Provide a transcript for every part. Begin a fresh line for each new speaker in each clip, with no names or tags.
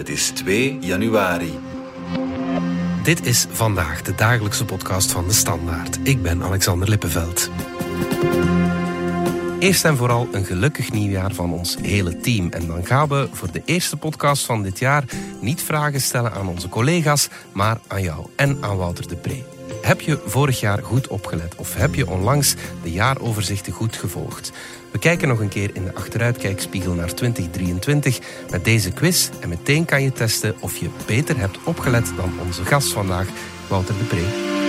Het is 2 januari.
Dit is vandaag de dagelijkse podcast van de Standaard. Ik ben Alexander Lippenveld. Eerst en vooral een gelukkig nieuwjaar van ons hele team. En dan gaan we voor de eerste podcast van dit jaar niet vragen stellen aan onze collega's, maar aan jou en aan Wouter de Pre. Heb je vorig jaar goed opgelet of heb je onlangs de jaaroverzichten goed gevolgd? We kijken nog een keer in de achteruitkijkspiegel naar 2023 met deze quiz en meteen kan je testen of je beter hebt opgelet dan onze gast vandaag, Wouter de Pre.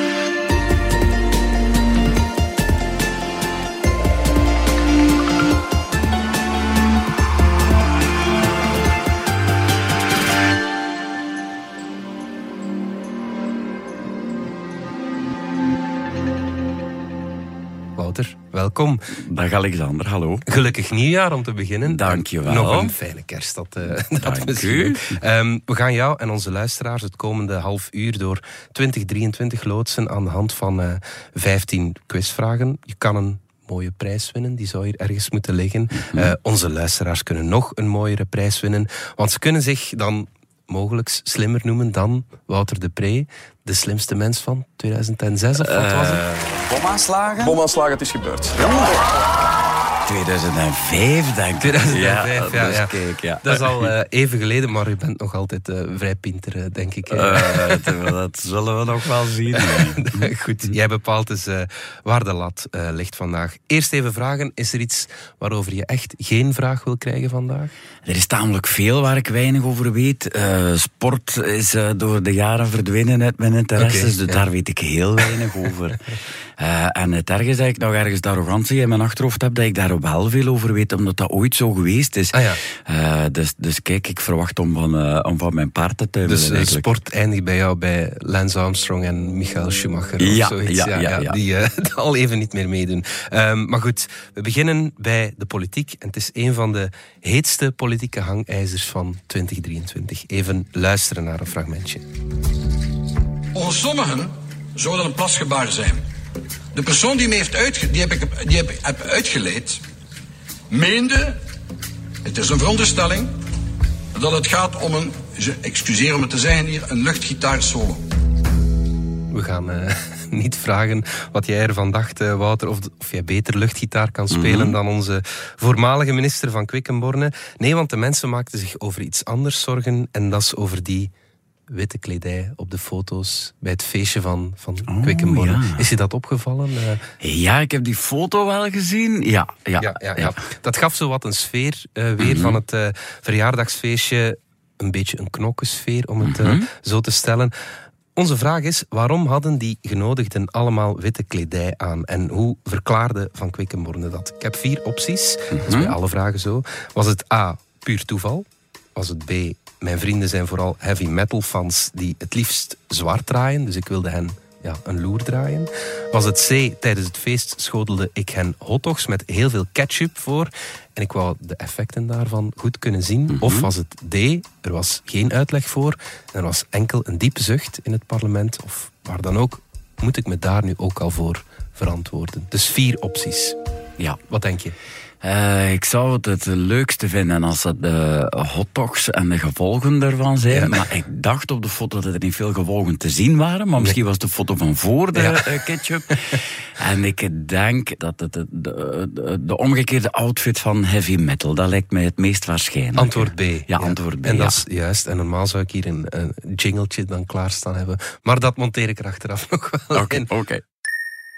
Welkom.
Dag Alexander, hallo.
Gelukkig nieuwjaar om te beginnen.
Dank je wel.
Nog een fijne kerst. Dat, uh, dat
Dank u.
Um, we gaan jou en onze luisteraars het komende half uur door 2023 loodsen aan de hand van uh, eh, 15 quizvragen. Je kan een mooie prijs winnen. Die zou hier ergens moeten liggen. Uh, onze luisteraars kunnen nog een mooiere prijs winnen. Want ze kunnen zich dan mogelijk slimmer noemen dan Wouter de Pre, de slimste mens van 2006 of wat was het? Uh,
bomaanslagen?
Bomaanslagen, het is gebeurd.
Ja. 2005, denk ik.
2005, ja. ja, dus ja. Dat is al uh, even geleden, maar u bent nog altijd uh, vrij pinter, uh, denk ik.
dat zullen we nog wel zien.
Goed, jij bepaalt dus waar de lat ligt vandaag. Eerst even vragen, is er iets waarover je echt geen vraag wil krijgen vandaag?
Er is tamelijk veel waar ik weinig over weet. sport is door de jaren verdwenen uit mijn interesses, dus daar weet ik heel weinig over. en het erg is dat ik nog ergens de arrogantie in mijn achterhoofd heb dat ik daar wel veel over weet, omdat dat ooit zo geweest is.
Ah, ja.
uh, dus, dus kijk, ik verwacht om van, uh, om van mijn paard te tuimelen.
Dus sport eindigt bij jou bij Lance Armstrong en Michael Schumacher
ja,
of zoiets.
Ja, ja, ja,
Die uh, al even niet meer meedoen. Um, maar goed, we beginnen bij de politiek. En het is een van de heetste politieke hangijzers van 2023. Even luisteren naar een fragmentje.
Volgens sommigen zou dat een plasgebaar zijn. De persoon die me heeft uitge die heb ik die heb, heb uitgeleid, meende, het is een veronderstelling, dat het gaat om een, excuseer om het te zeggen hier, een luchtgitaarsolo.
We gaan uh, niet vragen wat jij ervan dacht, uh, Wouter, of, of jij beter luchtgitaar kan spelen mm -hmm. dan onze voormalige minister van Quickenborne. Nee, want de mensen maakten zich over iets anders zorgen en dat is over die witte kledij op de foto's bij het feestje van, van oh. Ja. Is je dat opgevallen?
Uh, ja, ik heb die foto wel gezien. Ja, ja,
ja, ja, ja. Dat gaf zo wat een sfeer uh, weer mm -hmm. van het uh, verjaardagsfeestje. Een beetje een knokkensfeer, om het mm -hmm. zo te stellen. Onze vraag is, waarom hadden die genodigden allemaal witte kledij aan? En hoe verklaarde Van Quickenborne dat? Ik heb vier opties, mm -hmm. dat is bij alle vragen zo. Was het A, puur toeval? Was het B, mijn vrienden zijn vooral heavy metal fans die het liefst zwart draaien. Dus ik wilde hen ja, een loer draaien. Was het C, tijdens het feest schotelde ik hen hotdogs met heel veel ketchup voor. En ik wou de effecten daarvan goed kunnen zien. Mm -hmm. Of was het D, er was geen uitleg voor. Er was enkel een diepe zucht in het parlement. Of waar dan ook, moet ik me daar nu ook al voor verantwoorden. Dus vier opties.
Ja.
Wat denk je?
Uh, ik zou het het leukste vinden als het de hotdogs en de gevolgen ervan zijn. Ja. Maar ik dacht op de foto dat er niet veel gevolgen te zien waren. Maar misschien was de foto van voor de ja. uh, ketchup. en ik denk dat het de, de, de, de, omgekeerde outfit van heavy metal, dat lijkt mij het meest waarschijnlijk.
Antwoord B.
Ja, ja. antwoord B.
En dat is juist. En normaal zou ik hier een, een jingletje dan klaarstaan hebben. Maar dat monteer ik er achteraf nog wel
Oké,
okay,
okay.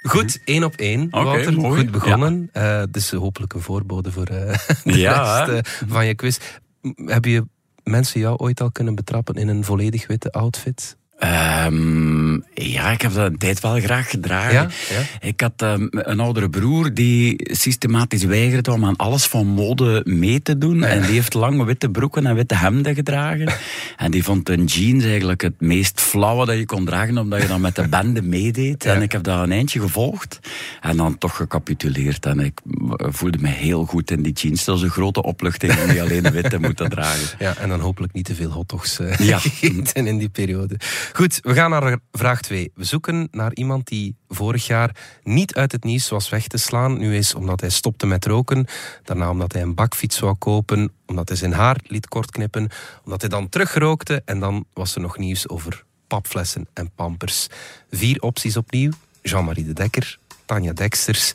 Goed, één op één,
okay. Mooi.
Goed begonnen. Ja. Uh, dus hopelijk een voorbode voor uh, de
ja,
rest uh, van je quiz. Heb je mensen jou ooit al kunnen betrappen in een volledig witte outfit?
Um, ja, ik heb dat een tijd wel graag gedragen.
Ja? Ja?
Ik had um, een oudere broer die systematisch weigerde om aan alles van mode mee te doen. Ja. En die heeft lange witte broeken en witte hemden gedragen. en die vond een jeans eigenlijk het meest flauwe dat je kon dragen, omdat je dan met de bende meedeed. En ik heb dat een eindje gevolgd en dan toch gecapituleerd. En ik voelde me heel goed in die jeans. Dat was een grote opluchting om die alleen wit te moeten dragen.
Ja, en dan hopelijk niet te veel hotdogs uh, ja. in die periode. Goed, we gaan naar vraag 2. We zoeken naar iemand die vorig jaar niet uit het nieuws was weg te slaan. Nu is omdat hij stopte met roken, daarna omdat hij een bakfiets zou kopen, omdat hij zijn haar liet kortknippen, omdat hij dan terugrookte en dan was er nog nieuws over papflessen en pampers. Vier opties opnieuw. Jean-Marie de Dekker, Tanja Deksters,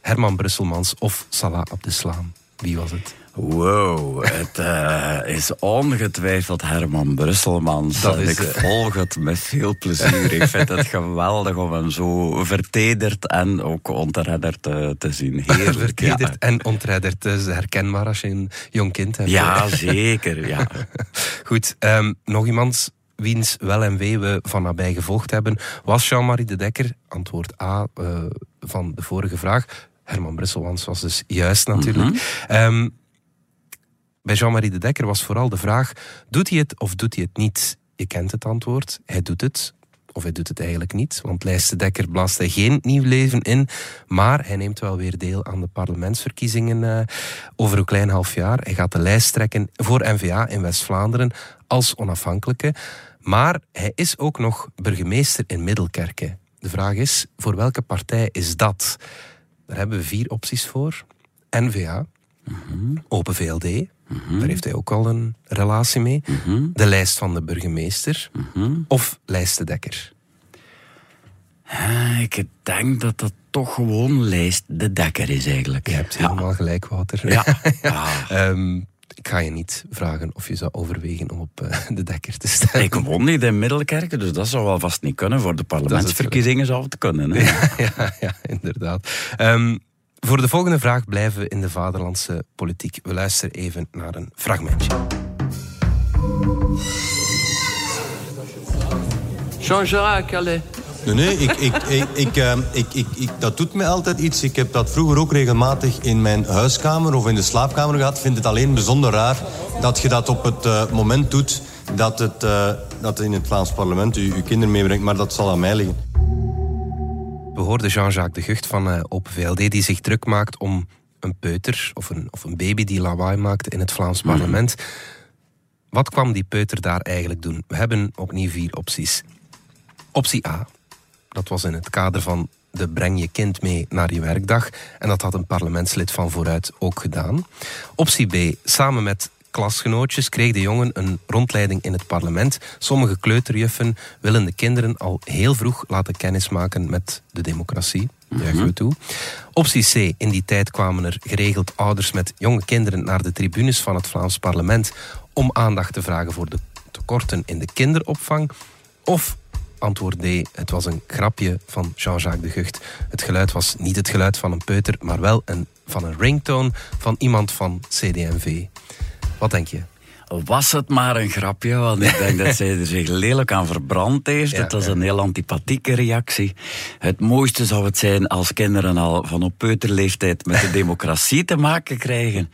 Herman Brusselmans of Salah Abdeslam. Wie was het?
Wow, het uh, is ongetwijfeld Herman Brusselmans. Dat is, ik uh... volg het met veel plezier. ik vind het geweldig om hem zo vertederd en ook ontredderd te, te zien.
Heerlijk, vertederd ja. en ontredderd. Is herkenbaar als je een jong kind hebt.
Ja, zeker. Ja.
Goed, um, nog iemand wiens wel en wee we van nabij gevolgd hebben, was Jean-Marie de Dekker. Antwoord A uh, van de vorige vraag. Herman Brusselmans was dus juist natuurlijk. Mm -hmm. um, bij Jean-Marie de Dekker was vooral de vraag: doet hij het of doet hij het niet? Je kent het antwoord. Hij doet het. Of hij doet het eigenlijk niet, want lijst de Dekker blaast hij geen nieuw leven in. Maar hij neemt wel weer deel aan de parlementsverkiezingen uh, over een klein half jaar. Hij gaat de lijst trekken voor NVA in West-Vlaanderen als onafhankelijke. Maar hij is ook nog burgemeester in Middelkerke. De vraag is, voor welke partij is dat? Daar hebben we vier opties voor. NVA, mm -hmm. Open VLD, mm -hmm. daar heeft hij ook al een relatie mee. Mm -hmm. De lijst van de burgemeester of lijst de Dekker.
Ik denk dat dat toch gewoon lijst de Dekker is eigenlijk.
Je hebt helemaal ja. gelijk, Wouter.
Ja. ja.
um, ik ga je niet vragen of je zou overwegen om op uh, de dekker te stemmen.
Ik woon niet in Middelkerken, dus dat zou wel vast niet kunnen. Voor de parlementsverkiezingen zou het kunnen. Hè?
Ja, ja, ja, inderdaad. Um, voor de volgende vraag blijven we in de vaderlandse politiek. We luisteren even naar een fragmentje.
Jean-Jacques, allez.
Nee, nee, ik, ik, ik, ik, uh, ik, ik, ik, dat doet mij altijd iets. Ik heb dat vroeger ook regelmatig in mijn huiskamer of in de slaapkamer gehad. Ik vind het alleen bijzonder raar dat je dat op het uh, moment doet dat het uh, dat in het Vlaams parlement u uw kinderen meebrengt. Maar dat zal aan mij liggen.
We hoorden Jean-Jacques de Gucht van uh, Open VLD die zich druk maakt om een peuter of een, of een baby die lawaai maakt in het Vlaams mm. parlement. Wat kwam die peuter daar eigenlijk doen? We hebben opnieuw vier opties. Optie A, dat was in het kader van de breng je kind mee naar je werkdag. En dat had een parlementslid van vooruit ook gedaan. Optie B, samen met klasgenootjes kreeg de jongen een rondleiding in het parlement. Sommige kleuterjuffen willen de kinderen al heel vroeg laten kennismaken met de democratie. Juichen we toe. Optie C. In die tijd kwamen er geregeld ouders met jonge kinderen naar de tribunes van het Vlaams parlement om aandacht te vragen voor de tekorten in de kinderopvang. Of antwoord D. Het was een grapje van Jean-Jacques de Gucht. Het geluid was niet het geluid van een peuter, maar wel een, van een ringtone van iemand van CD&V. Wat denk je?
Was het maar een grapje, want ik denk dat zij er zich lelijk aan verbrand heeft. Ja, het was ja. een heel antipathieke reactie. Het mooiste zou het zijn als kinderen al van op peuterleeftijd met de democratie te maken krijgen.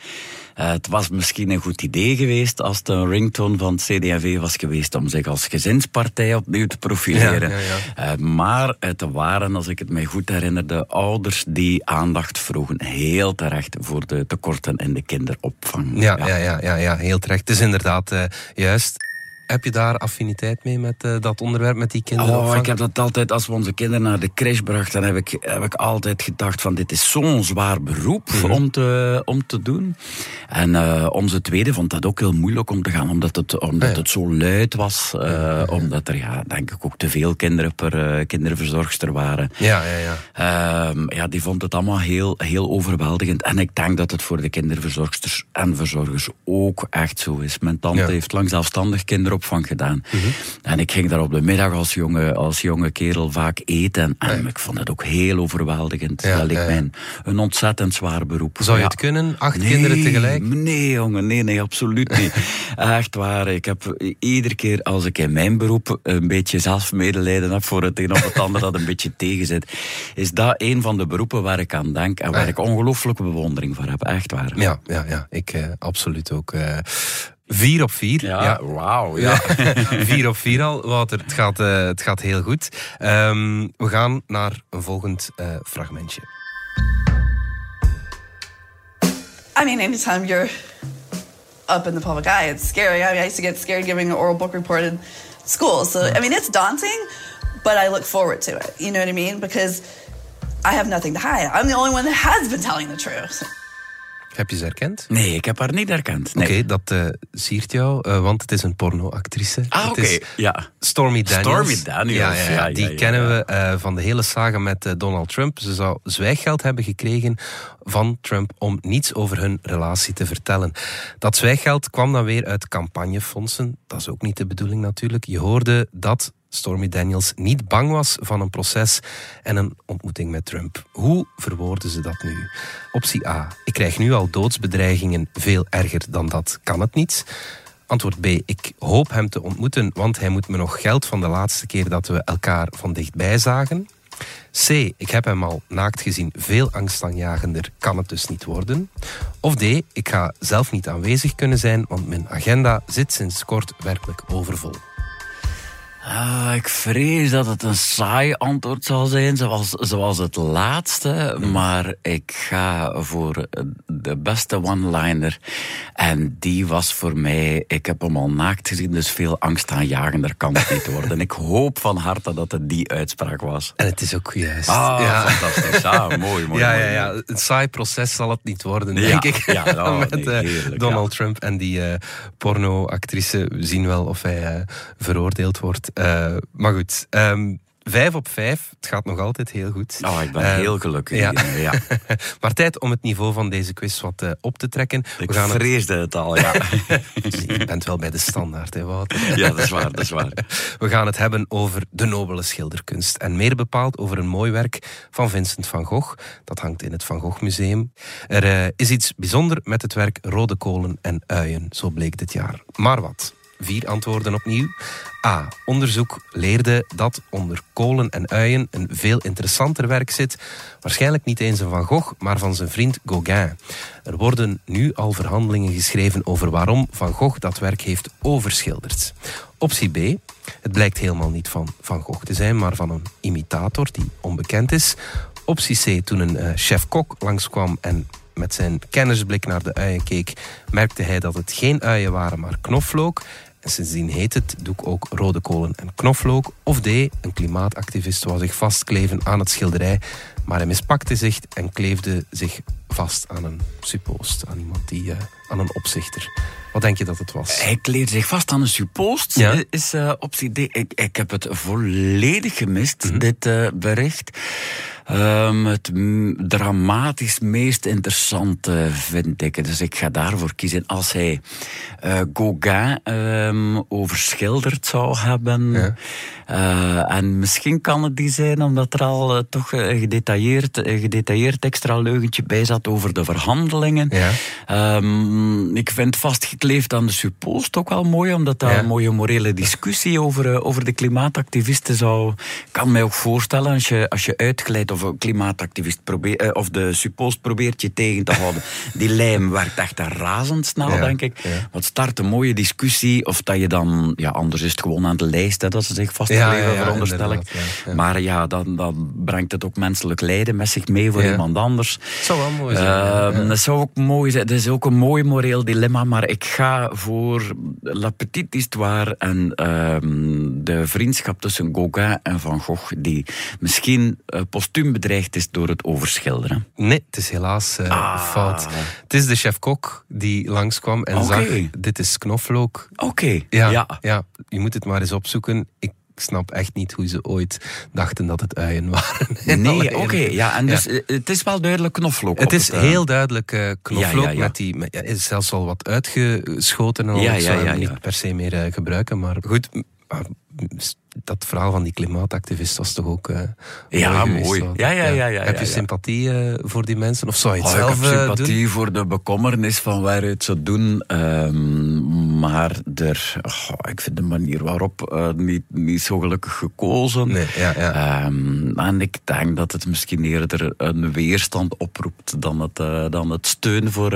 Uh, het was misschien een goed idee geweest als het een ringtone van het CD&V was geweest om zich als gezinspartij opnieuw te profileren. Ja, ja, ja. Uh, maar het waren, als ik het mij goed herinner, de ouders die aandacht vroegen. Heel terecht voor de tekorten in de kinderopvang.
Ja, ja. Ja, ja, ja, heel terecht. Het is inderdaad uh, juist. Heb je daar affiniteit mee met uh, dat onderwerp, met die kinderen?
Oh, ik heb dat altijd, als we onze kinderen naar de crash brachten, heb ik, heb ik altijd gedacht van dit is zo'n zwaar beroep mm -hmm. om, te, om te doen. En uh, onze tweede vond dat ook heel moeilijk om te gaan, omdat het, omdat ja. het zo luid was. Uh, ja. Omdat er, ja, denk ik, ook te veel kinderen per kinderverzorgster waren.
Ja, ja, ja.
Ehm, ja, die vond het allemaal heel, heel overweldigend. En ik denk dat het voor de kinderverzorgsters en verzorgers ook echt zo is. Mijn tante ja. heeft lang zelfstandig kinderopvang gedaan. Mm -hmm. En ik ging daar op de middag als jonge, als jonge kerel vaak eten. En ja. ik vond het ook heel overweldigend. Ja, dat mij een, een, ontzettend zwaar beroep.
Zou je het kunnen? Acht nee, kinderen tegelijk?
Nee, jongen. Nee, nee, absoluut niet. Echt waar. Ik heb iedere keer als ik in mijn beroep een beetje zelfmedelijden heb voor het een of het ander dat een beetje tegenzit, is dat een van de beroepen waar ik aan denk en waar ik ongelooflijke bewondering voor heb. Echt waar.
Ja, ja, ja. ik uh, absoluut ook. Uh, Vier op vier.
Ja, ja. wauw. Ja.
vier op vier al, Wouter. Het gaat, uh, het gaat heel goed. Um, we gaan naar een volgend uh, fragmentje.
I mean, anytime you're up in the public eye. It's scary. I, mean, I used to get scared giving an oral book report in school. So, I mean, it's daunting, but I look forward to it. You know what I mean? Because I have nothing to hide. I'm the only one that has been telling the truth.
Heb je ze herkend?
Nee, ik heb haar niet herkend.
Oké, dat eh siert jou, eh, want het is een pornoactrice.
Ah, oké. Ja.
Stormy Daniels.
Stormy Daniels,
Ja, ja, ja. die kennen we eh, van de hele saga met Donald Trump. Ze zou zwijggeld hebben gekregen van Trump om niets over hun relatie te vertellen. Dat zwijggeld kwam dan weer uit campagnefondsen. Dat is ook niet de bedoeling natuurlijk. Je hoorde dat Stormy Daniels niet bang was van een proces en een ontmoeting met Trump. Hoe verwoorden ze dat nu? Optie A. Ik krijg nu al doodsbedreigingen. Veel erger dan dat kan het niet. Antwoord B. Ik hoop hem te ontmoeten, want hij moet me nog geld van de laatste keer dat we elkaar van dichtbij zagen. C. Ik heb hem al naakt gezien. Veel angstaanjagender kan het dus niet worden. Of D. Ik ga zelf niet aanwezig kunnen zijn, want mijn agenda zit sinds kort werkelijk overvol.
Ah, ik vrees dat het een saai antwoord zal zijn, zoals, zoals het laatste. Maar ik ga voor de beste one-liner. En die was voor mij, ik heb hem al naakt gezien, dus veel angstaanjagender kan het niet worden. Ik hoop van harte dat het die uitspraak was.
En het is ook juist.
Ah,
ja.
fantastisch. Ah, mooi, mooi.
ja,
mooi.
ja, ja, een saai proces zal het niet worden,
Ja,
denk ik.
ja, oh,
Met
nee,
eh,
heerlijk,
Donald
ja.
Trump en die eh pornoactrice. We zien wel of hij eh, veroordeeld wordt. Eh, maar goed, ehm, vijf op vijf. Het gaat nog altijd heel goed.
Oh, ik ben
Eh,
heel gelukkig.
ja. maar tijd om het niveau van deze quiz wat eh, op te trekken.
Ik
We gaan
vreesde het al, ja.
Je bent wel bij de standaard, hè, Wouter?
ja, dat is waar, dat is waar.
We gaan het hebben over de nobele schilderkunst. En meer bepaald over een mooi werk van Vincent van Gogh. Dat hangt in het Van Gogh Museum. Er is iets bijzonder met het werk Rode Kolen en Uien, zo bleek dit jaar. Maar wat? Vier antwoorden opnieuw. A. Onderzoek leerde dat onder kolen en uien een veel interessanter werk zit. Waarschijnlijk niet eens een Van Gogh, maar van zijn vriend Gauguin. Er worden nu al verhandelingen geschreven over waarom Van Gogh dat werk heeft overschilderd. Optie B. Het blijkt helemaal niet van Van Gogh te zijn, maar van een imitator die onbekend is. Optie C. Toen een eh, chef-kok langskwam en met zijn kennersblik naar de uien keek, merkte hij dat het geen uien waren, maar knoflook. En sindsdien heet het doek ook rode kolen en knoflook. Of D, een klimaatactivist wou zich vastkleven aan het schilderij, maar hij mispakte zich en kleefde zich vast aan een suppost, aan iemand die, eh, aan een opzichter. Wat denk je dat het was?
Hij kleedt zich vast aan een suppost.
Ja.
Is eh, optie D. Ik, ik heb het volledig gemist,
Mhm.
dit eh, bericht. Ehm, het dramatisch meest interessante vind ik. Dus ik ga daarvoor kiezen. Als hij eh, Gauguin ehm, overschilderd zou hebben.
Ja.
eh, en misschien kan het die zijn, omdat er al eh, toch een gedetailleerd, gedetailleerd extra leugentje bij zat over de verhandelingen.
Ja.
Ehm, ik vind vastgekleefd aan de suppost ook wel mooi, omdat dat
Ja.
een mooie morele discussie over, over de klimaatactivisten zou. Kan mij ook voorstellen, als je, als je uitglijdt of een klimaatactivist probeert, eh, of de suppost probeert je tegen te houden, die lijm werkt echt razendsnel,
Ja,
denk ik.
ja.
Wat start een mooie discussie, of dat je dan, ja, anders is het gewoon aan de lijst, hè, dat ze zich
ja,
veronderstel ik. Maar ja, dan, dan brengt het ook menselijk lijden met zich mee voor iemand anders.
Het zou wel mooi zijn.
Ehm. Dat zou ook mooi zijn. Dat is ook een mooi moreel dilemma, maar ik ga voor La Petite Histoire en ehm, de vriendschap tussen Gauguin en Van Gogh, die misschien eh, bedreigd is door het overschilderen.
Nee, het is helaas eh,
Ah.
fout. Het is de chef-kok die langskwam en zag, dit is knoflook.
Oké,
Ja,
ja.
ja. je moet het maar eens opzoeken. Ik snap echt niet hoe ze ooit dachten dat het uien waren.
Nee, oké. ja, en dus
Ja.
eh, het is wel duidelijk knoflook.
Het is
eh,
heel duidelijk knoflook
Ja, ja, ja.
met die, met, is zelfs al wat uitgeschoten en al.
Ja,
Ik zou hem niet per se meer gebruiken, maar goed. Dat verhaal van die klimaatactivist was toch ook eh,
Ja, mooi. Ja, ja, ja, ja,
Heb je sympathie eh, voor die mensen? Of zou je het
Oh, ik heb
eh,
sympathie
doen?
voor de bekommernis van waaruit ze doen. ehm, maar er, oh, ik vind de manier waarop niet, niet zo gelukkig gekozen.
Nee.
Ehm, en ik denk dat het misschien eerder een weerstand oproept dan het, dan het steun voor,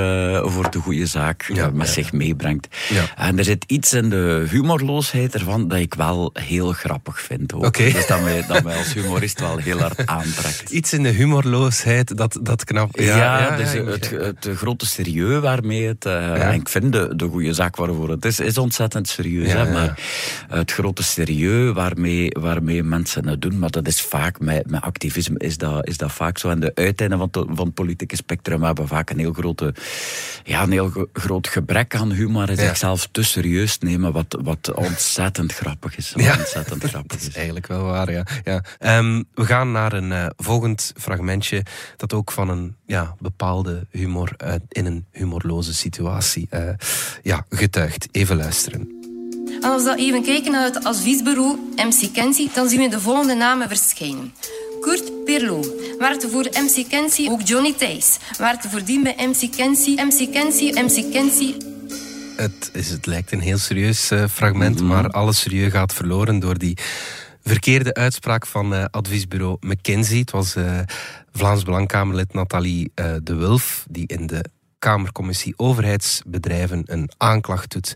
voor de goede zaak
Ja,
met zich meebrengt. En er zit iets in de humorloosheid ervan dat ik wel heel grappig vind. Ook.
Oké.
Dus dat mij, dat mij als humorist wel heel hard aantrekt.
Iets in de humorloosheid, dat, dat knap.
Ja, dus
ja,
het, het grote serieus waarmee het... en ik vind de, de goede zaak waarvoor het is, is ontzettend serieus.
Ja,
hè, maar het grote serieus waarmee, waarmee mensen het doen, maar dat is vaak, met, met activisme is dat, is dat vaak zo. En de uiteinden van, het- van het politieke spectrum hebben vaak een heel, grote, ja, een heel gro- groot gebrek aan humor. En zichzelf te serieus nemen, wat, wat ontzettend grappig is. Wat
Dat is eigenlijk wel waar, ja. ja. Ehm, we gaan naar een eh, volgend fragmentje dat ook van een ja, bepaalde humor uit, in een humorloze situatie eh, ja, getuigt. Even luisteren.
En als we even kijken naar het adviesbureau MC Kenzie, dan zien we de volgende namen verschijnen. Kurt Perlo, werkte voor MC Kenzie, ook Johnny Thijs, werkte voordien bij MC Kenzie, MC Kenzie, MC Kenzie.
Het, is, het lijkt een heel serieus eh, fragment, maar alle serieus gaat verloren door die verkeerde uitspraak van eh, adviesbureau McKinsey. Het was eh, Vlaams Belangkamerlid Nathalie de Wulf, die in de Kamercommissie Overheidsbedrijven een aanklacht doet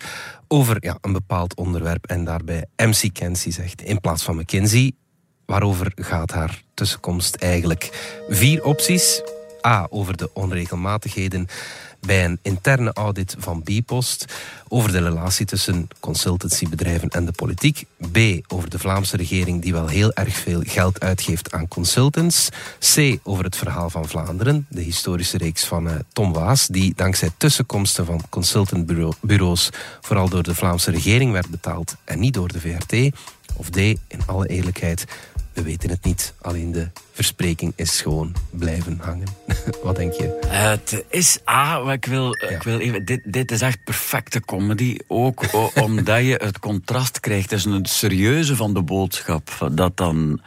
over ja, een bepaald onderwerp en daarbij MC Kenzie zegt in plaats van McKinsey. Waarover gaat haar tussenkomst eigenlijk? Vier opties. A. Over de onregelmatigheden bij een interne audit van Bipost. Over de relatie tussen consultancybedrijven en de politiek. B. Over de Vlaamse regering die wel heel erg veel geld uitgeeft aan consultants. C. Over het verhaal van Vlaanderen. De historische reeks van eh, Tom Waas. Die dankzij tussenkomsten van consultantbureaus vooral door de Vlaamse regering werd betaald en niet door de VRT. Of D. In alle eerlijkheid. We weten het niet. Alleen de verspreking is gewoon blijven hangen. Wat denk je?
Het is A, maar ik wil, ik wil even, dit, dit is echt perfecte comedy. Ook omdat je het contrast krijgt tussen het serieuze van de boodschap. Dat dan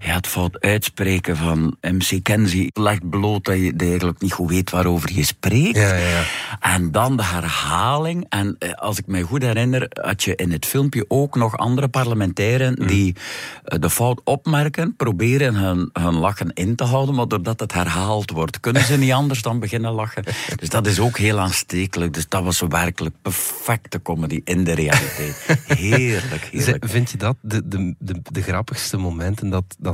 ja, het fout uitspreken van MC Kenzie legt bloot dat je, eigenlijk niet goed weet waarover je spreekt.
Ja, ja.
En dan de herhaling. En eh, als ik me goed herinner, had je in het filmpje ook nog andere parlementairen
Mm.
die eh, de fout opmerken, proberen hun, hun lachen in te houden, maar doordat het herhaald wordt, kunnen ze niet anders dan beginnen lachen. Dus dat is ook heel aanstekelijk. Dus dat was werkelijk perfecte comedy in de realiteit. Heerlijk.
Vind je dat de, de, de, de grappigste momenten dat, dat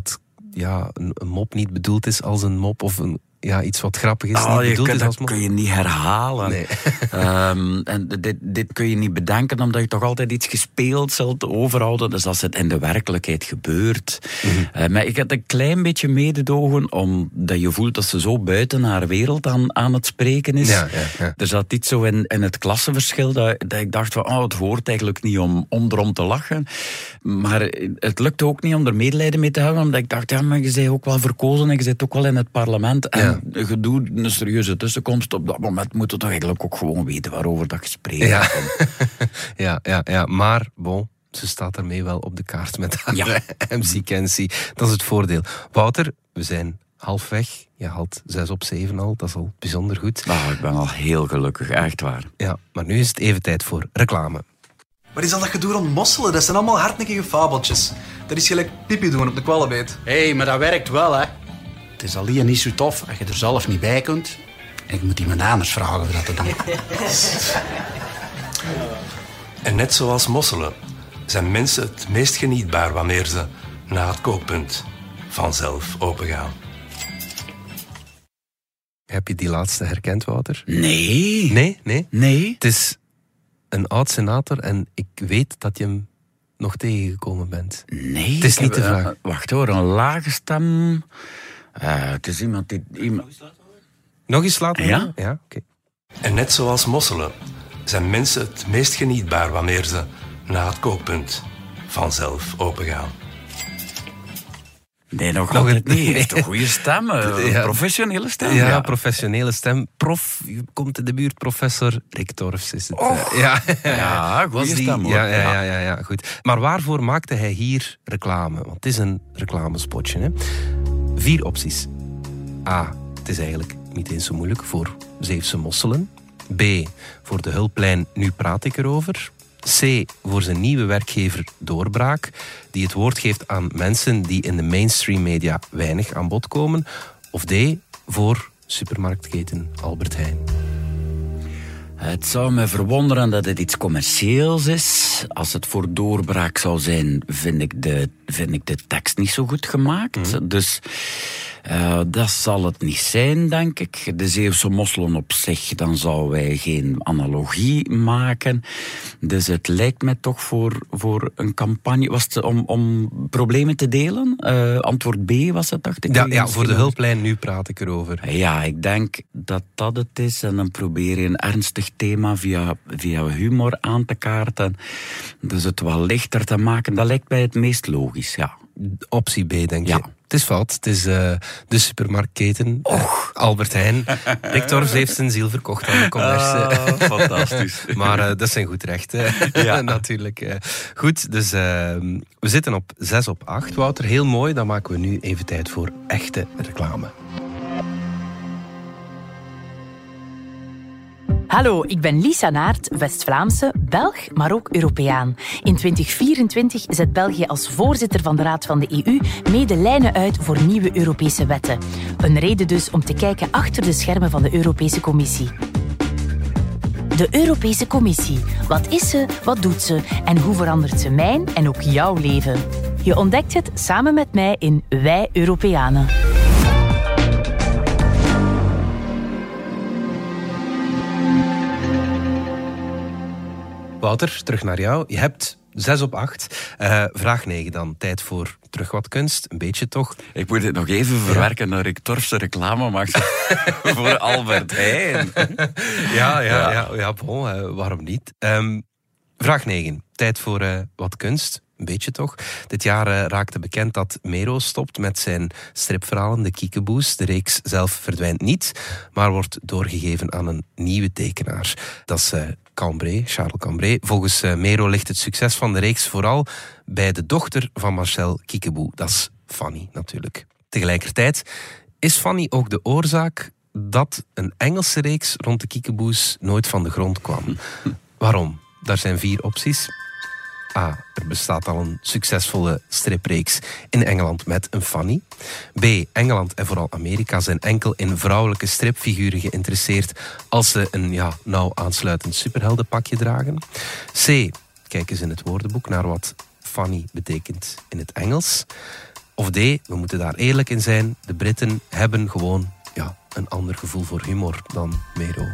ja, een, een mop niet bedoeld is als een mop of een, ja, iets wat grappig is
Oh,
niet bedoeld is
dat kun je niet herhalen.
Nee.
Ehm, en dit, dit kun je niet bedenken, omdat je toch altijd iets gespeeld zult overhouden. Dus als het in de werkelijkheid gebeurt.
Mhm.
Eh, maar ik had een klein beetje mededogen, omdat je voelt dat ze zo buiten haar wereld aan, aan het spreken is.
Ja, ja, ja.
Er zat iets zo in, in het klassenverschil dat, dat ik dacht van, oh, het hoort eigenlijk niet om, om erom te lachen. Maar het lukte ook niet om er medelijden mee te hebben, omdat ik dacht, ja, maar je bent ook wel verkozen en je zit ook wel in het parlement. En je doet een serieuze tussenkomst. Op dat moment moet je toch eigenlijk ook gewoon weten waarover dat gesprek
Ja.
wordt.
ja, ja, ja, maar bon, ze staat ermee wel op de kaart met haar
Ja.
MC Kenzie. Dat is het voordeel. Wouter, we zijn halfweg. Je haalt 6 op 7 al, dat is al bijzonder goed.
Nou, ik ben al heel gelukkig, echt waar.
Ja, maar nu is het even tijd voor reclame.
Wat is al dat gedoe rond mosselen? Dat zijn allemaal hardnekkige fabeltjes. Dat is gelijk pipi doen op de kwallenbeet.
Hé, hey, maar dat werkt wel, hè? Het is alleen niet zo tof als je er zelf niet bij kunt. Ik moet iemand anders vragen of dat te doen.
En net zoals mosselen zijn mensen het meest genietbaar wanneer ze na het kookpunt vanzelf opengaan.
Heb je die laatste herkend, Wouter?
Nee.
Nee, nee.
Nee.
Het is een oud senator en ik weet dat je hem nog tegengekomen bent.
Nee.
Het is niet
heb,
de vraag.
eh, wacht hoor, een lage stem. Eh, het is iemand die... Iemand...
Nog eens laten
Ja?
horen? Ja, oké.
En net zoals mosselen zijn mensen het meest genietbaar wanneer ze na het kookpunt vanzelf opengaan.
Nee, nog,
Nog
altijd
een-
niet. Heeft een goede stem. eh,
Ja.
Professionele stem.
Ja, professionele stem. Prof, je komt in de buurt, professor Rick Torfs is het. Eh, ja,
Ja,
die-
stem, hoor.
Ja, ja,
Ja.
ja, ja, ja, goed. Maar waarvoor maakte hij hier reclame? Want het is een reclamespotje. Hè? Vier opties. A. Het is eigenlijk niet eens zo moeilijk voor Zeefse mosselen. B. Voor de hulplijn Nu praat ik erover. C. Voor zijn nieuwe werkgever Doorbraak, die het woord geeft aan mensen die in de mainstream media weinig aan bod komen. Of D. Voor supermarktketen Albert Heijn.
Het zou me verwonderen dat het iets commercieels is. Als het voor doorbraak zou zijn, vind ik de, vind ik de tekst niet zo goed gemaakt. Dus uh, dat zal het niet zijn, denk ik. De Zeeuwse mosselen op zich, dan zouden wij geen analogie maken. Dus het lijkt mij toch voor, voor een campagne... Was het om, om problemen te delen? Uh, antwoord B was het, dacht ik.
Ja, ja voor de hulplijn, nu praat ik erover.
Ja, ik denk dat dat het is. En dan probeer je een ernstig thema via, via humor aan te kaarten. Dus het wat lichter te maken, dat lijkt mij het meest logisch, ja.
Optie B, denk je? Het is fout. Het is uh, de supermarktketen. Och. Albert Heijn. Rick heeft zijn ziel verkocht aan de commerce.
Ah, fantastisch.
maar uh, dat zijn goed rechten. Ja. Natuurlijk. Goed, dus ehm, we zitten op 6 op 8. Wouter, heel mooi. Dan maken we nu even tijd voor echte reclame.
Hallo, ik ben Lisa Naert, West-Vlaamse, Belg, maar ook Europeaan. In 2024 zet België als voorzitter van de Raad van de EU mede lijnen uit voor nieuwe Europese wetten. Een reden dus om te kijken achter de schermen van de Europese Commissie. De Europese Commissie. Wat is ze, wat doet ze en hoe verandert ze mijn en ook jouw leven? Je ontdekt het samen met mij in Wij Europeanen.
Wouter, terug naar jou. Je hebt 6 op 8. Uh, eh, vraag 9 dan. Tijd voor terug wat kunst. Een beetje toch?
Ik moet het nog even verwerken naar ik Torfse reclame maak voor Albert Heijn.
ja, ja, ja. ja, bon, uh, waarom niet? Um, vraag 9. Tijd voor uh, wat kunst. Een beetje toch. Dit jaar uh, raakte bekend dat Mero stopt met zijn stripverhalen, de Kiekeboes. De reeks zelf verdwijnt niet, maar wordt doorgegeven aan een nieuwe tekenaar. Dat is uh, Cambrai, Charles Cambrai. Volgens uh, Mero ligt het succes van de reeks vooral bij de dochter van Marcel Kiekeboe. Dat is Fanny natuurlijk. Tegelijkertijd is Fanny ook de oorzaak dat een Engelse reeks rond de Kiekeboes nooit van de grond kwam. Waarom? Daar zijn vier opties. A. Er bestaat al een succesvolle stripreeks in Engeland met een Fanny. B. Engeland en vooral Amerika zijn enkel in vrouwelijke stripfiguren geïnteresseerd als ze een ja, nauw aansluitend superheldenpakje dragen. C. Kijk eens in het woordenboek naar wat Fanny betekent in het Engels. Of D. We moeten daar eerlijk in zijn. De Britten hebben gewoon ja, een ander gevoel voor humor dan Mero.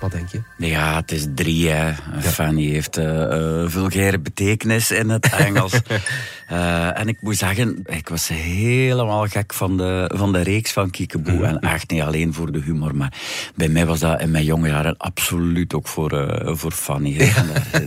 Wat denk je?
Ja, het is drie. Hè. Fanny heeft uh, vulgaire betekenis in het Engels. uh, en ik moet zeggen, ik was helemaal gek van de, van de reeks van Kiekeboe. Mm En echt niet alleen voor de humor, maar bij mij was dat in mijn jonge jaren absoluut ook voor, uh, voor Fanny.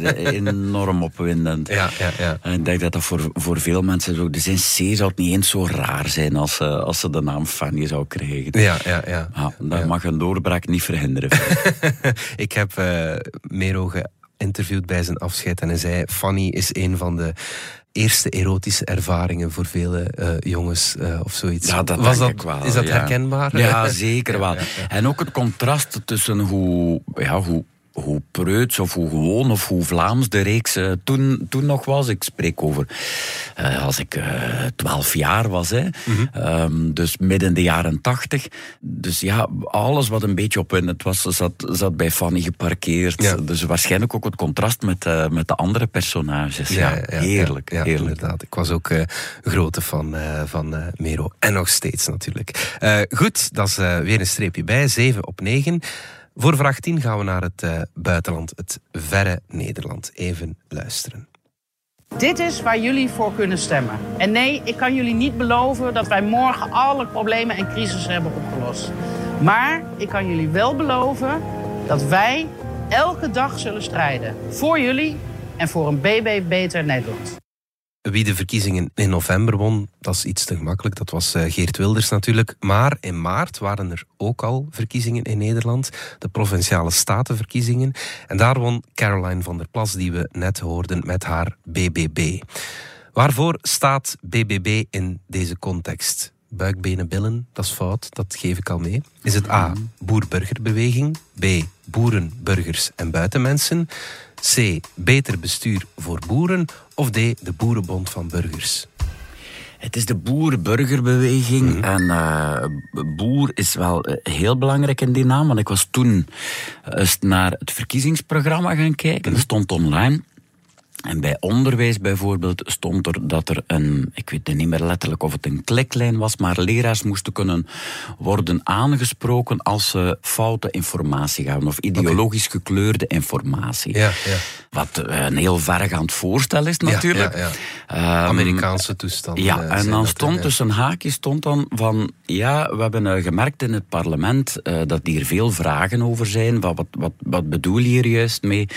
Ja. Enorm opwindend.
Ja, ja, ja.
En ik denk dat dat voor, voor veel mensen ook... De zin C zou het niet eens zo raar zijn als, als ze de naam Fanny zou krijgen.
Ja, ja, ja.
ja dat mag een doorbraak niet verhinderen.
ik heb uh, Mero geïnterviewd bij zijn afscheid en hij zei: Fanny is een van de eerste erotische ervaringen voor vele uh, jongens uh, of zoiets.
Ja, dat Was dat, wel,
is dat herkenbaar?
Ja, zeker wel. En ook het contrast tussen hoe, ja, hoe hoe preuts of hoe gewoon of hoe Vlaams de reeks uh, toen, toen nog was. Ik spreek over uh, als ik eh, twaalf jaar was. Hè. Mm um, dus midden de jaren tachtig. Dus ja, alles wat een beetje op het was, zat, zat bij Fanny geparkeerd. Ja. Dus waarschijnlijk ook het contrast met, met de andere personages. Ja, ja, ja heerlijk, heerlijk.
Inderdaad. Ik was ook uh, grote fan van Mero. En nog steeds natuurlijk. goed, dat is weer een streepje bij. 7 op 9. Voor vraag 10 gaan we naar het uh, buitenland, het verre Nederland. Even luisteren.
Dit is waar jullie voor kunnen stemmen. En nee, ik kan jullie niet beloven dat wij morgen alle problemen en crisis hebben opgelost. Maar ik kan jullie wel beloven dat wij elke dag zullen strijden. Voor jullie en voor een BB Beter Nederland.
Wie de verkiezingen in november won, dat is iets te gemakkelijk. Dat was eh, Geert Wilders natuurlijk. Maar in maart waren er ook al verkiezingen in Nederland. De provinciale statenverkiezingen. En daar won Caroline van der Plas, die we net hoorden met haar BBB. Waarvoor staat BBB in deze context? Buikbenen, billen, dat is fout, dat geef ik al mee. Is het A, boer-burgerbeweging? B, boeren, burgers en buitenmensen? C. Beter bestuur voor boeren. Of D. De Boerenbond van Burgers.
Het is de boer-burgerbeweging.
Mhm.
En eh, boer is wel eh, heel belangrijk in die naam. Want ik was toen eens naar het verkiezingsprogramma gaan kijken. Dat stond online. En bij onderwijs bijvoorbeeld stond er dat er een, ik weet niet meer letterlijk of het een kliklijn was, maar leraars moesten kunnen worden aangesproken als ze foute informatie gaven of ideologisch gekleurde informatie.
Ja, ja.
Wat een heel verregaand voorstel is natuurlijk.
Ja, ja,
Ehm,
Amerikaanse toestanden.
ja,
eh,
en dan stond
hè,
tussen haakjes stond dan van ja, we hebben eh, gemerkt in het parlement eh, dat hier veel vragen over zijn. Wat, wat, wat bedoel je hier juist mee?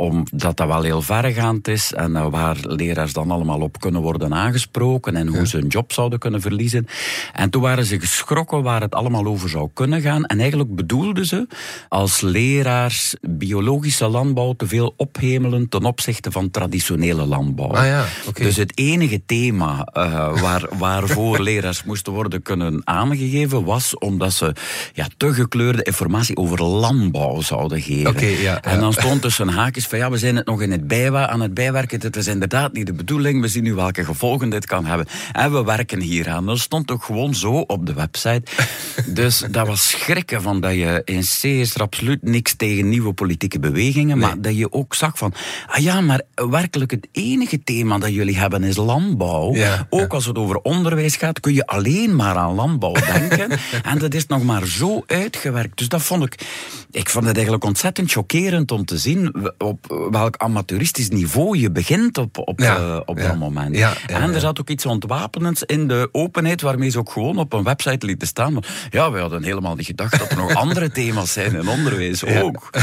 Omdat dat wel heel verregaand is en eh, waar leraars dan allemaal op kunnen worden aangesproken en hoe ze hun job zouden kunnen verliezen. En toen waren ze geschrokken waar het allemaal over zou kunnen gaan. En eigenlijk bedoelden ze als leraars biologische landbouw te veel ophemelen ten opzichte van traditionele landbouw.
Ah ja.
Dus het enige thema eh, waar, waarvoor leraars moesten worden kunnen aangegeven was omdat ze ja, te gekleurde informatie over landbouw zouden geven.
Oké, ja,
en dan stond tussen haakjes van ja, we zijn het nog in het bijwa aan het bijwerken. Dit is inderdaad niet de bedoeling. We zien nu welke gevolgen dit kan hebben. En we werken hieraan. Dat stond ook gewoon zo op de website. dus dat was schrikken van dat je in C is er absoluut niks tegen nieuwe politieke bewegingen. Maar dat je ook zag van, ah ja, maar werkelijk het enige thema dat jullie hebben is landbouw.
Ja,
ook als het over onderwijs gaat, kun je alleen maar aan landbouw denken. en dat is nog maar zo uitgewerkt. Dus dat vond ik, ik vond het eigenlijk ontzettend chockerend om te zien op welk amateuristisch niveau je begint op, op,
Ja,
eh, op
ja.
dat moment.
Ja,
en er zat ook iets ontwapenends in de openheid waarmee ze ook gewoon op een website lieten staan. Ja, we hadden helemaal niet gedacht dat er nog andere thema's zijn in onderwijs ook.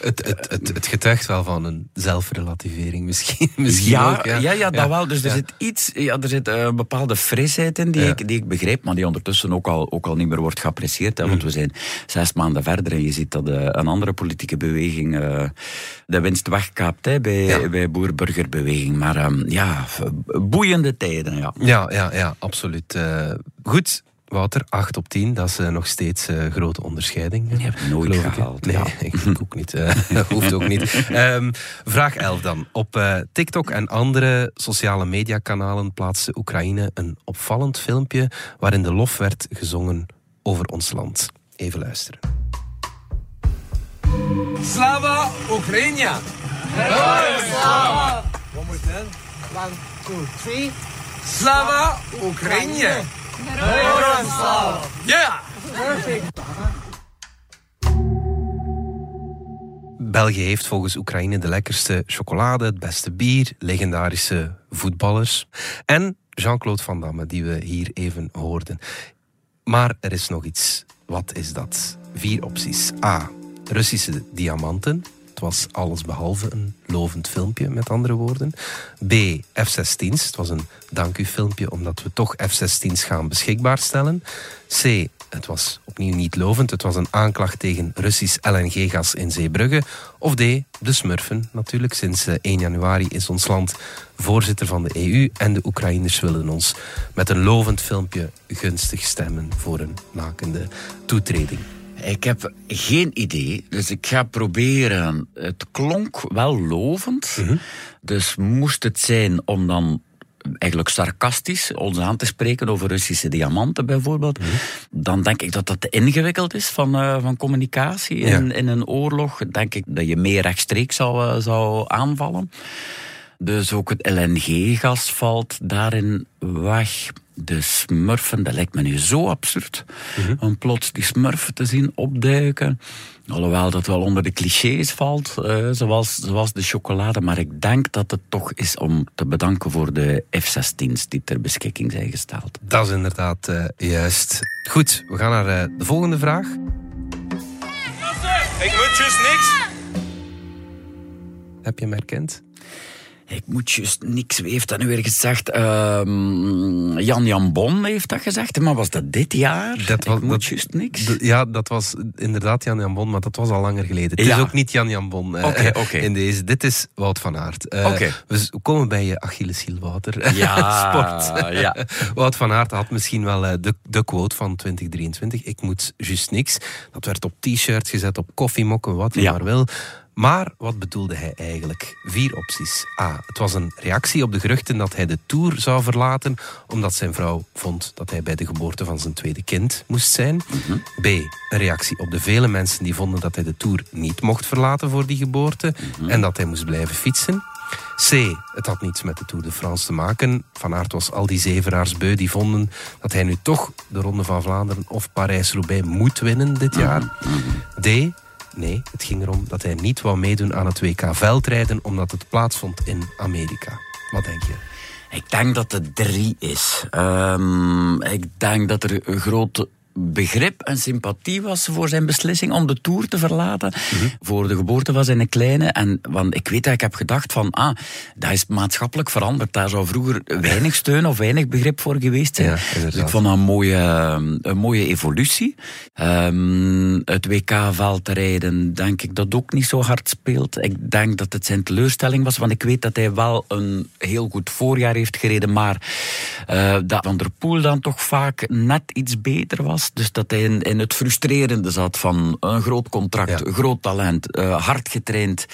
Het, het, het, het getuigt wel van een zelfrelativering, misschien, misschien
ja,
ook.
ja, ja, dat wel. Dus er zit iets, ja, er zit eh, een bepaalde frisheid in die, ik, die ik begreep, maar die ondertussen ook al, ook al niet meer wordt geapprecieerd. Hè, want
Mm.
we zijn zes maanden verder en je ziet dat eh, een andere politieke beweging de winst hè, bij, bij boer-burgerbeweging. Maar ehm, ja, boeiende tijden, ja.
Ja, ja, ja absoluut. Eh, goed, Wouter, 8 op 10, dat is eh, nog steeds eh, grote onderscheiding. Je
hebt nooit
ik,
gehaald,
Nee,
ja.
ik, ook niet. Dat hoeft ook niet. Ehm, vraag 11 dan. Op TikTok en andere sociale mediakanalen plaatste Oekraïne een opvallend filmpje waarin de lof werd gezongen over ons land. Even luisteren.
Slava Україні!
Героям слава!
One more time.
One, two, three.
Слава Україні!
Героям слава!
Yeah!
Perfect.
België heeft volgens Oekraïne de lekkerste chocolade, het beste bier, legendarische voetballers en Jean-Claude Van Damme, die we hier even hoorden. Maar er is nog iets. Wat is dat? Vier opties. A. Russische diamanten. Het was alles behalve een lovend filmpje, met andere woorden. B. F-16's. Het was een dank u filmpje, omdat we toch F-16's gaan beschikbaar stellen. C. Het was opnieuw niet lovend. Het was een aanklacht tegen Russisch LNG-gas in Zeebrugge. Of D. De smurfen, natuurlijk. Sinds eh, 1 januari is ons land voorzitter van de EU. En de Oekraïners willen ons met een lovend filmpje gunstig stemmen voor een nakende toetreding.
Ik heb geen idee, dus ik ga proberen. Het klonk wel lovend, dus moest het zijn om dan eigenlijk sarcastisch ons aan te spreken over Russische diamanten bijvoorbeeld, dan denk ik dat dat te ingewikkeld is van, eh, van communicatie in, in een oorlog. Denk ik dat je meer rechtstreeks zou, eh, zou aanvallen. Dus ook het LNG-gas valt daarin weg. De smurfen, dat lijkt me nu zo absurd. Om plots die smurfen te zien opduiken. Alhoewel dat wel onder de clichés valt, eh, zoals, zoals de chocolade. Maar ik denk dat het toch is om te bedanken voor de F-16's die ter beschikking zijn gesteld.
Dat is inderdaad eh, juist. Goed, we gaan naar eh, de volgende vraag.
Ik moet juist niks.
Heb je hem herkend?
Ik moet juist niks. Wie heeft dat nu weer gezegd? Ehm, Jan Jan Bon heeft dat gezegd. Maar was dat dit jaar?
Dat was,
ik moet
dat-
juist niks.
Ja, dat was inderdaad Jan Jan Bon, maar dat was al langer geleden. Het
Ja.
is ook niet Jan Jan Bon eh, in deze. Dit is Wout van Aert. Eh. We komen bij je Achilleshiel, Wouter.
Ja,
Sport.
ja.
Wout van Aert had misschien wel eh, de, de quote van 2023. Ik moet juist niks. Dat werd op t-shirt gezet, op koffiemokken, wat je
Ja.
maar wil. Maar wat bedoelde hij eigenlijk? Vier opties. A. Het was een reactie op de geruchten dat hij de Tour zou verlaten omdat zijn vrouw vond dat hij bij de geboorte van zijn tweede kind moest zijn. B. Een reactie op de vele mensen die vonden dat hij de Tour niet mocht verlaten voor die geboorte en dat hij moest blijven fietsen. C. Het had niets met de Tour de France te maken. Van Aert was al die zeveraars beu die vonden dat hij nu toch de Ronde van Vlaanderen of Parijs-Roubaix moet winnen dit jaar. D. Nee, het ging erom dat hij niet wou meedoen aan het WK veldrijden omdat het plaatsvond in Amerika. Wat denk je?
Ik denk dat het drie is. Ehm, ik denk dat er een grote begrip en sympathie was voor zijn beslissing om de Tour te verlaten. Voor de geboorte van zijn kleine. En, want ik weet dat ik heb gedacht van, ah, dat is maatschappelijk veranderd. Daar zou vroeger weinig steun of weinig begrip voor geweest zijn.
Ja,
dus ik vond dat een mooie, een mooie evolutie. Ehm, het WK-veld te rijden, denk ik dat ook niet zo hard speelt. Ik denk dat het zijn teleurstelling was, want ik weet dat hij wel een heel goed voorjaar heeft gereden, maar eh, dat Van der Poel dan toch vaak net iets beter was. Dus dat hij in, in het frustrerende zat van een groot contract, een groot talent, eh, hard getraind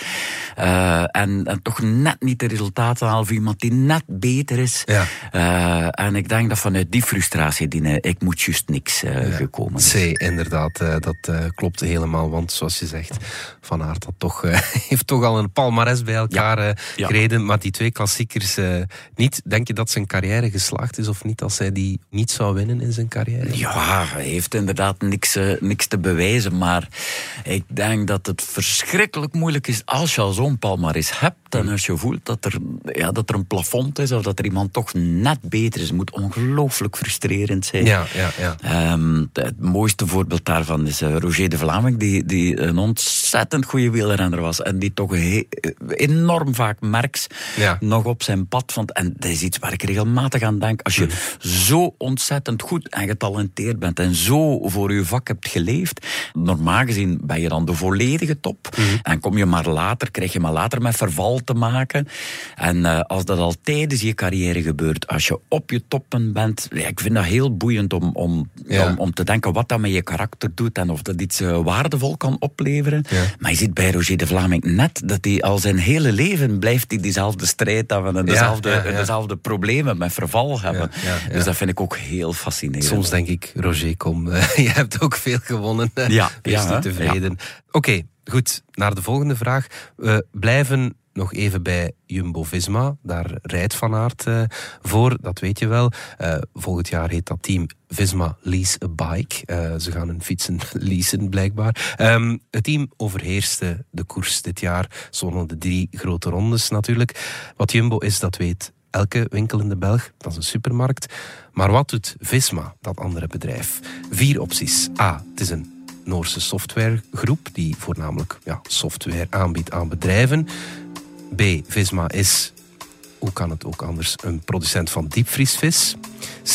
eh, en, en toch net niet de resultaten halen van iemand die net beter is. Eh, en ik denk dat vanuit die frustratie, die, eh, ik moet juist niks eh, gekomen is.
C, inderdaad, eh, dat eh, klopt helemaal. Want zoals je zegt, Van Aert had toch, eh, heeft toch al een palmares bij elkaar eh,
Ja.
gereden. Maar die twee klassiekers eh, niet. Denk je dat zijn carrière geslaagd is of niet als hij die niet zou winnen in zijn carrière?
Ja, heeft inderdaad niks, eh, niks te bewijzen. Maar ik denk dat het verschrikkelijk moeilijk is als je al zo'n palmares hebt. En als je voelt dat er, ja, dat er een plafond is of dat er iemand toch net beter is. Het moet ongelooflijk frustrerend zijn.
Ja, ja, ja.
Ehm, het mooiste voorbeeld daarvan is eh, Roger de Vlaming, die, die een ontzettend goede wielrenner was. En die toch enorm vaak merks
Ja.
nog op zijn pad vond. En dat is iets waar ik regelmatig aan denk. Als je zo ontzettend goed en getalenteerd bent en zo voor je vak hebt geleefd, normaal gezien ben je dan de volledige top. En kom je maar later, krijg je maar later met verval te maken. En eh, als dat al tijdens je carrière gebeurt, als je op je toppen bent, ja, ik vind dat heel boeiend om, om,
Ja.
om, om te denken wat dat met je karakter doet en of dat iets eh, waardevol kan opleveren. Maar je ziet bij Roger de Vlaming net dat hij al zijn hele leven blijft hij diezelfde strijd hebben en dezelfde, dezelfde problemen met verval hebben. Dus dat vind ik ook heel fascinerend.
Soms denk ik, Roger, kom, eh, je hebt ook veel gewonnen.
Ja,
Wees
ja,
niet tevreden. Oké, goed. Naar de volgende vraag. We blijven nog even bij Jumbo-Visma. Daar rijdt Van Aert eh, voor, dat weet je wel. Eh, volgend jaar heet dat team Visma Lease a Bike. Ze gaan hun fietsen leasen, blijkbaar. Ehm, het team overheerste de koers dit jaar. Ze wonnen de drie grote rondes natuurlijk. Wat Jumbo is, dat weet elke winkel in de Belg. Dat is een supermarkt. Maar wat doet Visma, dat andere bedrijf? Vier opties. A. Het is een Noorse softwaregroep die voornamelijk ja, software aanbiedt aan bedrijven. B. Visma is, hoe kan het ook anders, een producent van diepvriesvis.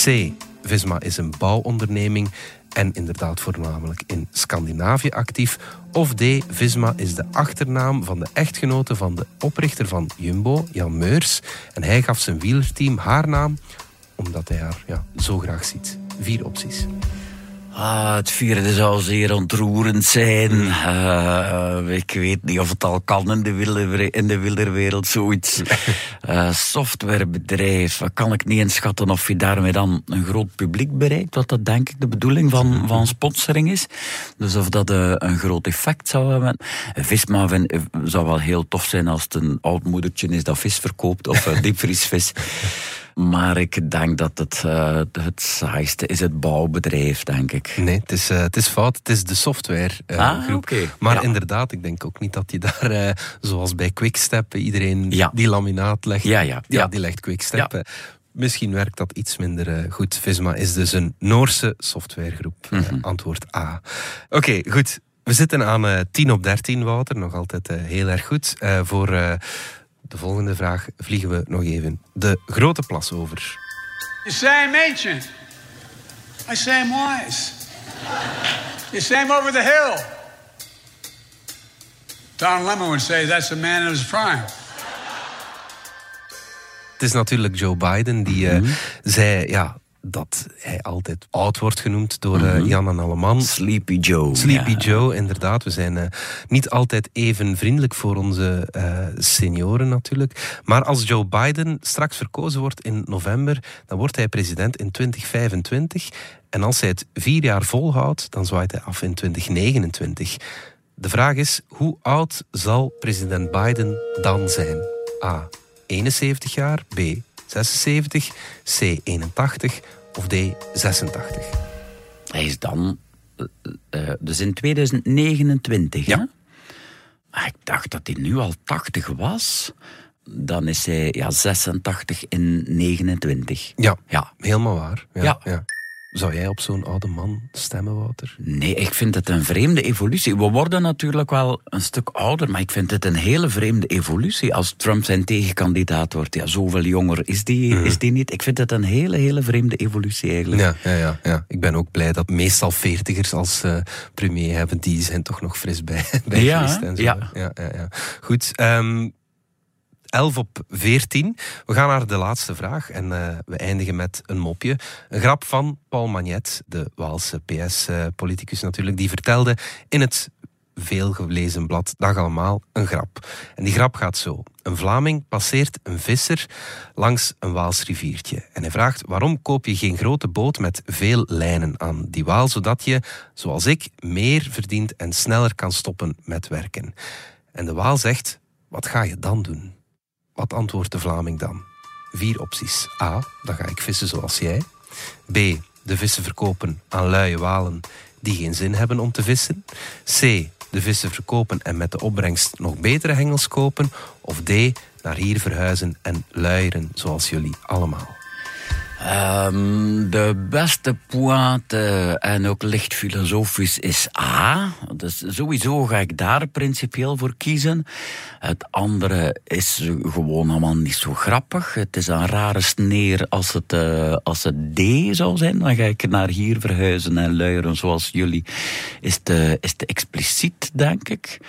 C. Visma is een bouwonderneming en inderdaad voornamelijk in Scandinavië actief. Of D. Visma is de achternaam van de echtgenote van de oprichter van Jumbo, Jan Meurs. En hij gaf zijn wielerteam haar naam omdat hij haar ja, zo graag ziet. Vier opties.
Ah, het vierde zou zeer ontroerend zijn. Eh, ik weet niet of het al kan in de, wieler, in de wielerwereld, zoiets. Eh, softwarebedrijf, kan ik niet inschatten of je daarmee dan een groot publiek bereikt. Wat dat denk ik de bedoeling van, van sponsoring is. Dus of dat eh, een groot effect zou hebben. Visma vind- zou wel heel tof zijn als het een oud moedertje is dat vis verkoopt, of uh, diepvriesvis. Maar ik denk dat het, eh, het saaiste is het bouwbedrijf, denk ik.
Nee, het is, eh, het is fout. Het is de softwaregroep.
Ah, oké.
Maar
Ja.
inderdaad, ik denk ook niet dat je daar, eh, zoals bij Quickstep, iedereen die laminaat legt.
Ja, ja, ja.
die legt Quickstep. Misschien werkt dat iets minder goed. Visma is dus een Noorse softwaregroep.
Mhm.
antwoord A. Oké, goed. We zitten aan eh 10 op 13, Wouter. Nog altijd heel erg goed. Voor de volgende vraag vliegen we nog even de grote plas over.
You say I'm ancient. I say I'm wise. You say I'm over the hill. Don Lemon would say that's a man in his prime.
Het is natuurlijk Joe Biden die eh, zei, ja, dat hij altijd oud wordt genoemd door eh, Jan en Alleman.
Sleepy Joe.
Sleepy
ja.
Joe, inderdaad. We zijn eh, niet altijd even vriendelijk voor onze eh, senioren natuurlijk. Maar als Joe Biden straks verkozen wordt in november, dan wordt hij president in 2025. En als hij het vier jaar volhoudt, dan zwaait hij af in 2029. De vraag is, hoe oud zal president Biden dan zijn? A. 71 jaar. B. 76. C. 81. Of D. 86.
Hij is dan... eh, eh, dus in 2029, ja. hè? Ik dacht dat hij nu al 80 was. Dan is hij ja, 86 in 29.
Ja,
ja.
helemaal waar. Ja,
Ja.
ja. Zou jij op zo'n oude man stemmen, Wouter?
Nee, ik vind het een vreemde evolutie. We worden natuurlijk wel een stuk ouder, maar ik vind het een hele vreemde evolutie. Als Trump zijn tegenkandidaat wordt, ja, zoveel jonger is die, is die niet. Ik vind het een hele, hele vreemde evolutie eigenlijk.
Ja, ja, ja, ja. Ik ben ook blij dat meestal veertigers als eh, premier hebben, die zijn toch nog fris bij, bij
Ja,
en zo.
Ja.
Ja, ja, ja. Goed, ehm 11 op 14. We gaan naar de laatste vraag en eh, we eindigen met een mopje. Een grap van Paul Magnet, de Waalse PS-politicus natuurlijk, die vertelde in het veelgelezen blad Dag Allemaal een grap. En die grap gaat zo. Een Vlaming passeert een visser langs een Waals riviertje. En hij vraagt, waarom koop je geen grote boot met veel lijnen aan die Waal, zodat je, zoals ik, meer verdient en sneller kan stoppen met werken? En de Waal zegt, wat ga je dan doen? Wat antwoordt de Vlaming dan? Vier opties. A. Dan ga ik vissen zoals jij. B. De vissen verkopen aan luie walen die geen zin hebben om te vissen. C. De vissen verkopen en met de opbrengst nog betere hengels kopen. Of D. Naar hier verhuizen en luieren zoals jullie allemaal.
Ehm, de beste pointe en ook licht filosofisch is A. Dus sowieso ga ik daar principieel voor kiezen. Het andere is gewoon allemaal niet zo grappig. Het is een rare sneer als het, eh, als het D zou zijn. Dan ga ik naar hier verhuizen en luieren zoals jullie. Is te, is te expliciet, denk ik.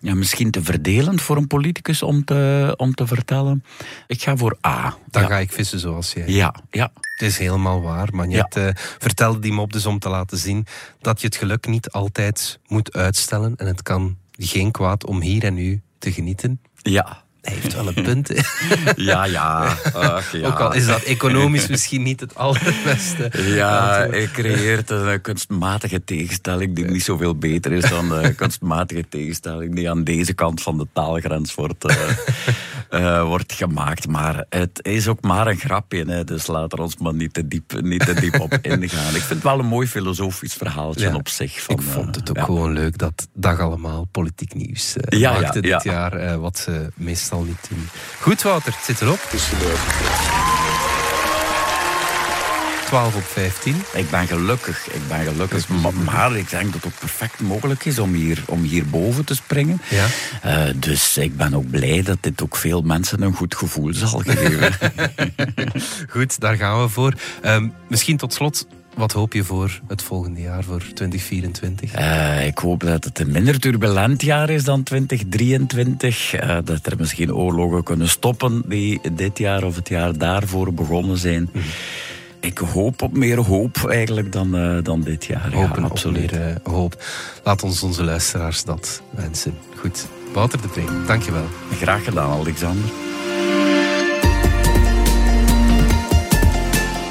Ja, misschien te verdelend voor een politicus om te, om te vertellen. Ik ga voor A.
Dan
Ja.
ga ik vissen zoals jij.
Ja, ja.
Het is helemaal waar. Magnet eh, vertelde die mop dus om te laten zien dat je het geluk niet altijd moet uitstellen. En het kan geen kwaad om hier en nu te genieten.
Ja.
Hij heeft wel een punt.
Ja, ja. Ach, ja.
Ook al is dat economisch misschien niet het allerbeste.
Ja, hij creëert een eh, kunstmatige tegenstelling die niet zoveel beter is dan de kunstmatige tegenstelling die aan deze kant van de taalgrens wordt, eh, eh, wordt gemaakt. Maar het is ook maar een grapje, hè, dus laten we ons maar niet te diep, niet te diep op ingaan. Ik vind het wel een mooi filosofisch verhaaltje
Ja.
op zich. Van,
ik vond het ook
eh, ja.
gewoon leuk dat Dag Allemaal politiek nieuws eh,
Ja, ja,
maakte dit
ja.
jaar, eh, wat ze meestal niet doen. Goed, Wouter, het zit erop. 12 op 15.
Ik ben gelukkig, ik ben gelukkig. Ma- Maar ik denk dat het ook perfect mogelijk is om hier, om hier boven te springen.
Ja.
Eh, dus ik ben ook blij dat dit ook veel mensen een goed gevoel zal geven.
Goed, daar gaan we voor. Ehm, misschien tot slot, wat hoop je voor het volgende jaar, voor 2024?
Eh, ik hoop dat het een minder turbulent jaar is dan 2023. Eh, dat er misschien oorlogen kunnen stoppen die dit jaar of het jaar daarvoor begonnen zijn.
Mhm.
Ik hoop op meer hoop eigenlijk dan, eh, dan dit jaar.
Hopen
ja,
op
absoluut.
meer eh, hoop. Laat ons onze luisteraars dat wensen. Goed, Wouter de Pre, dankjewel.
Graag gedaan, Alexander.